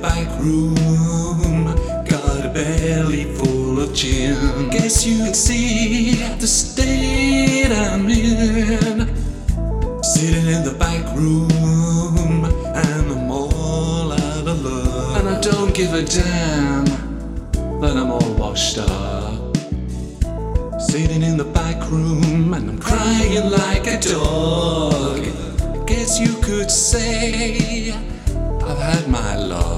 back room. Got a belly full of gin. Guess you can see the state I'm in. Sitting in the back room. And I'm all out of love. And I don't give a damn that I'm all washed up. Sitting in the back room and I'm crying like a dog. Guess you could say I've had my lot.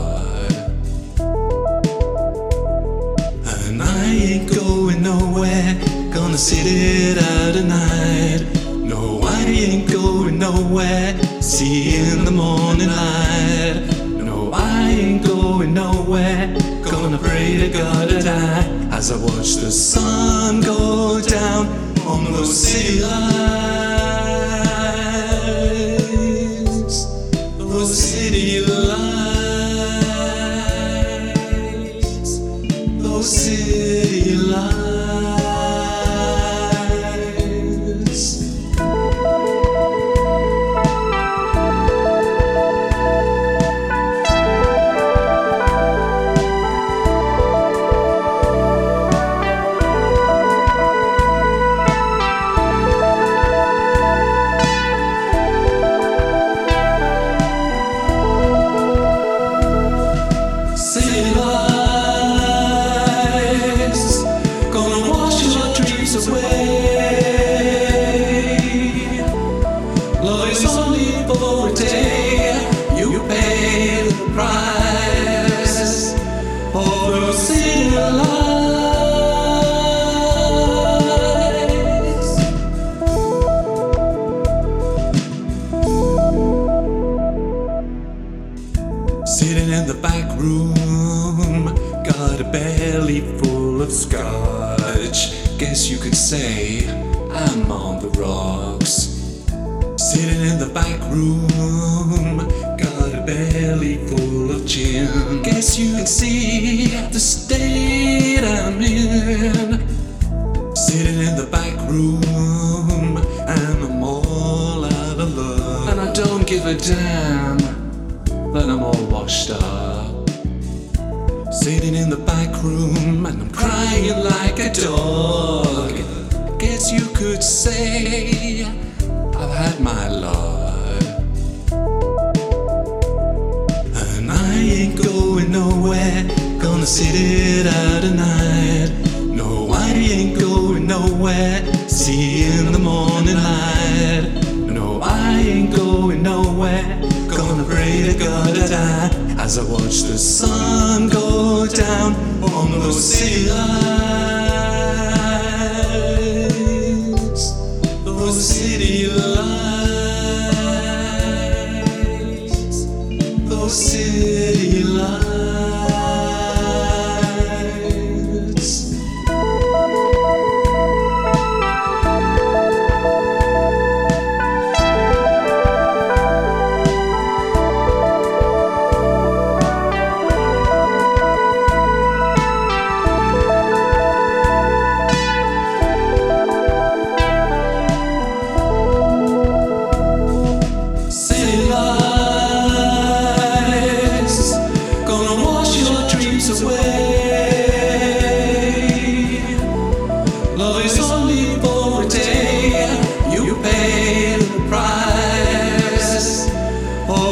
Ain't going nowhere, gonna sit it out tonight. No, I ain't going nowhere, see you in the morning light. No, I ain't going nowhere, gonna pray to God to die as I watch the sun go down on those city lights. Those city back room, got a belly full of scotch. Guess you could say I'm on the rocks. Sitting in the back room, got a belly full of gin. Guess you can see the state I'm in. Sitting in the back room, and I'm all out of love. And I don't give a damn that I'm all washed up. Sitting in the back room and I'm crying like a dog. Guess you could say I've had my lot. And I ain't going nowhere, gonna sit it out tonight. No, I ain't going nowhere, see in the morning light. No, I ain't as I watch the sun go down on those city lights.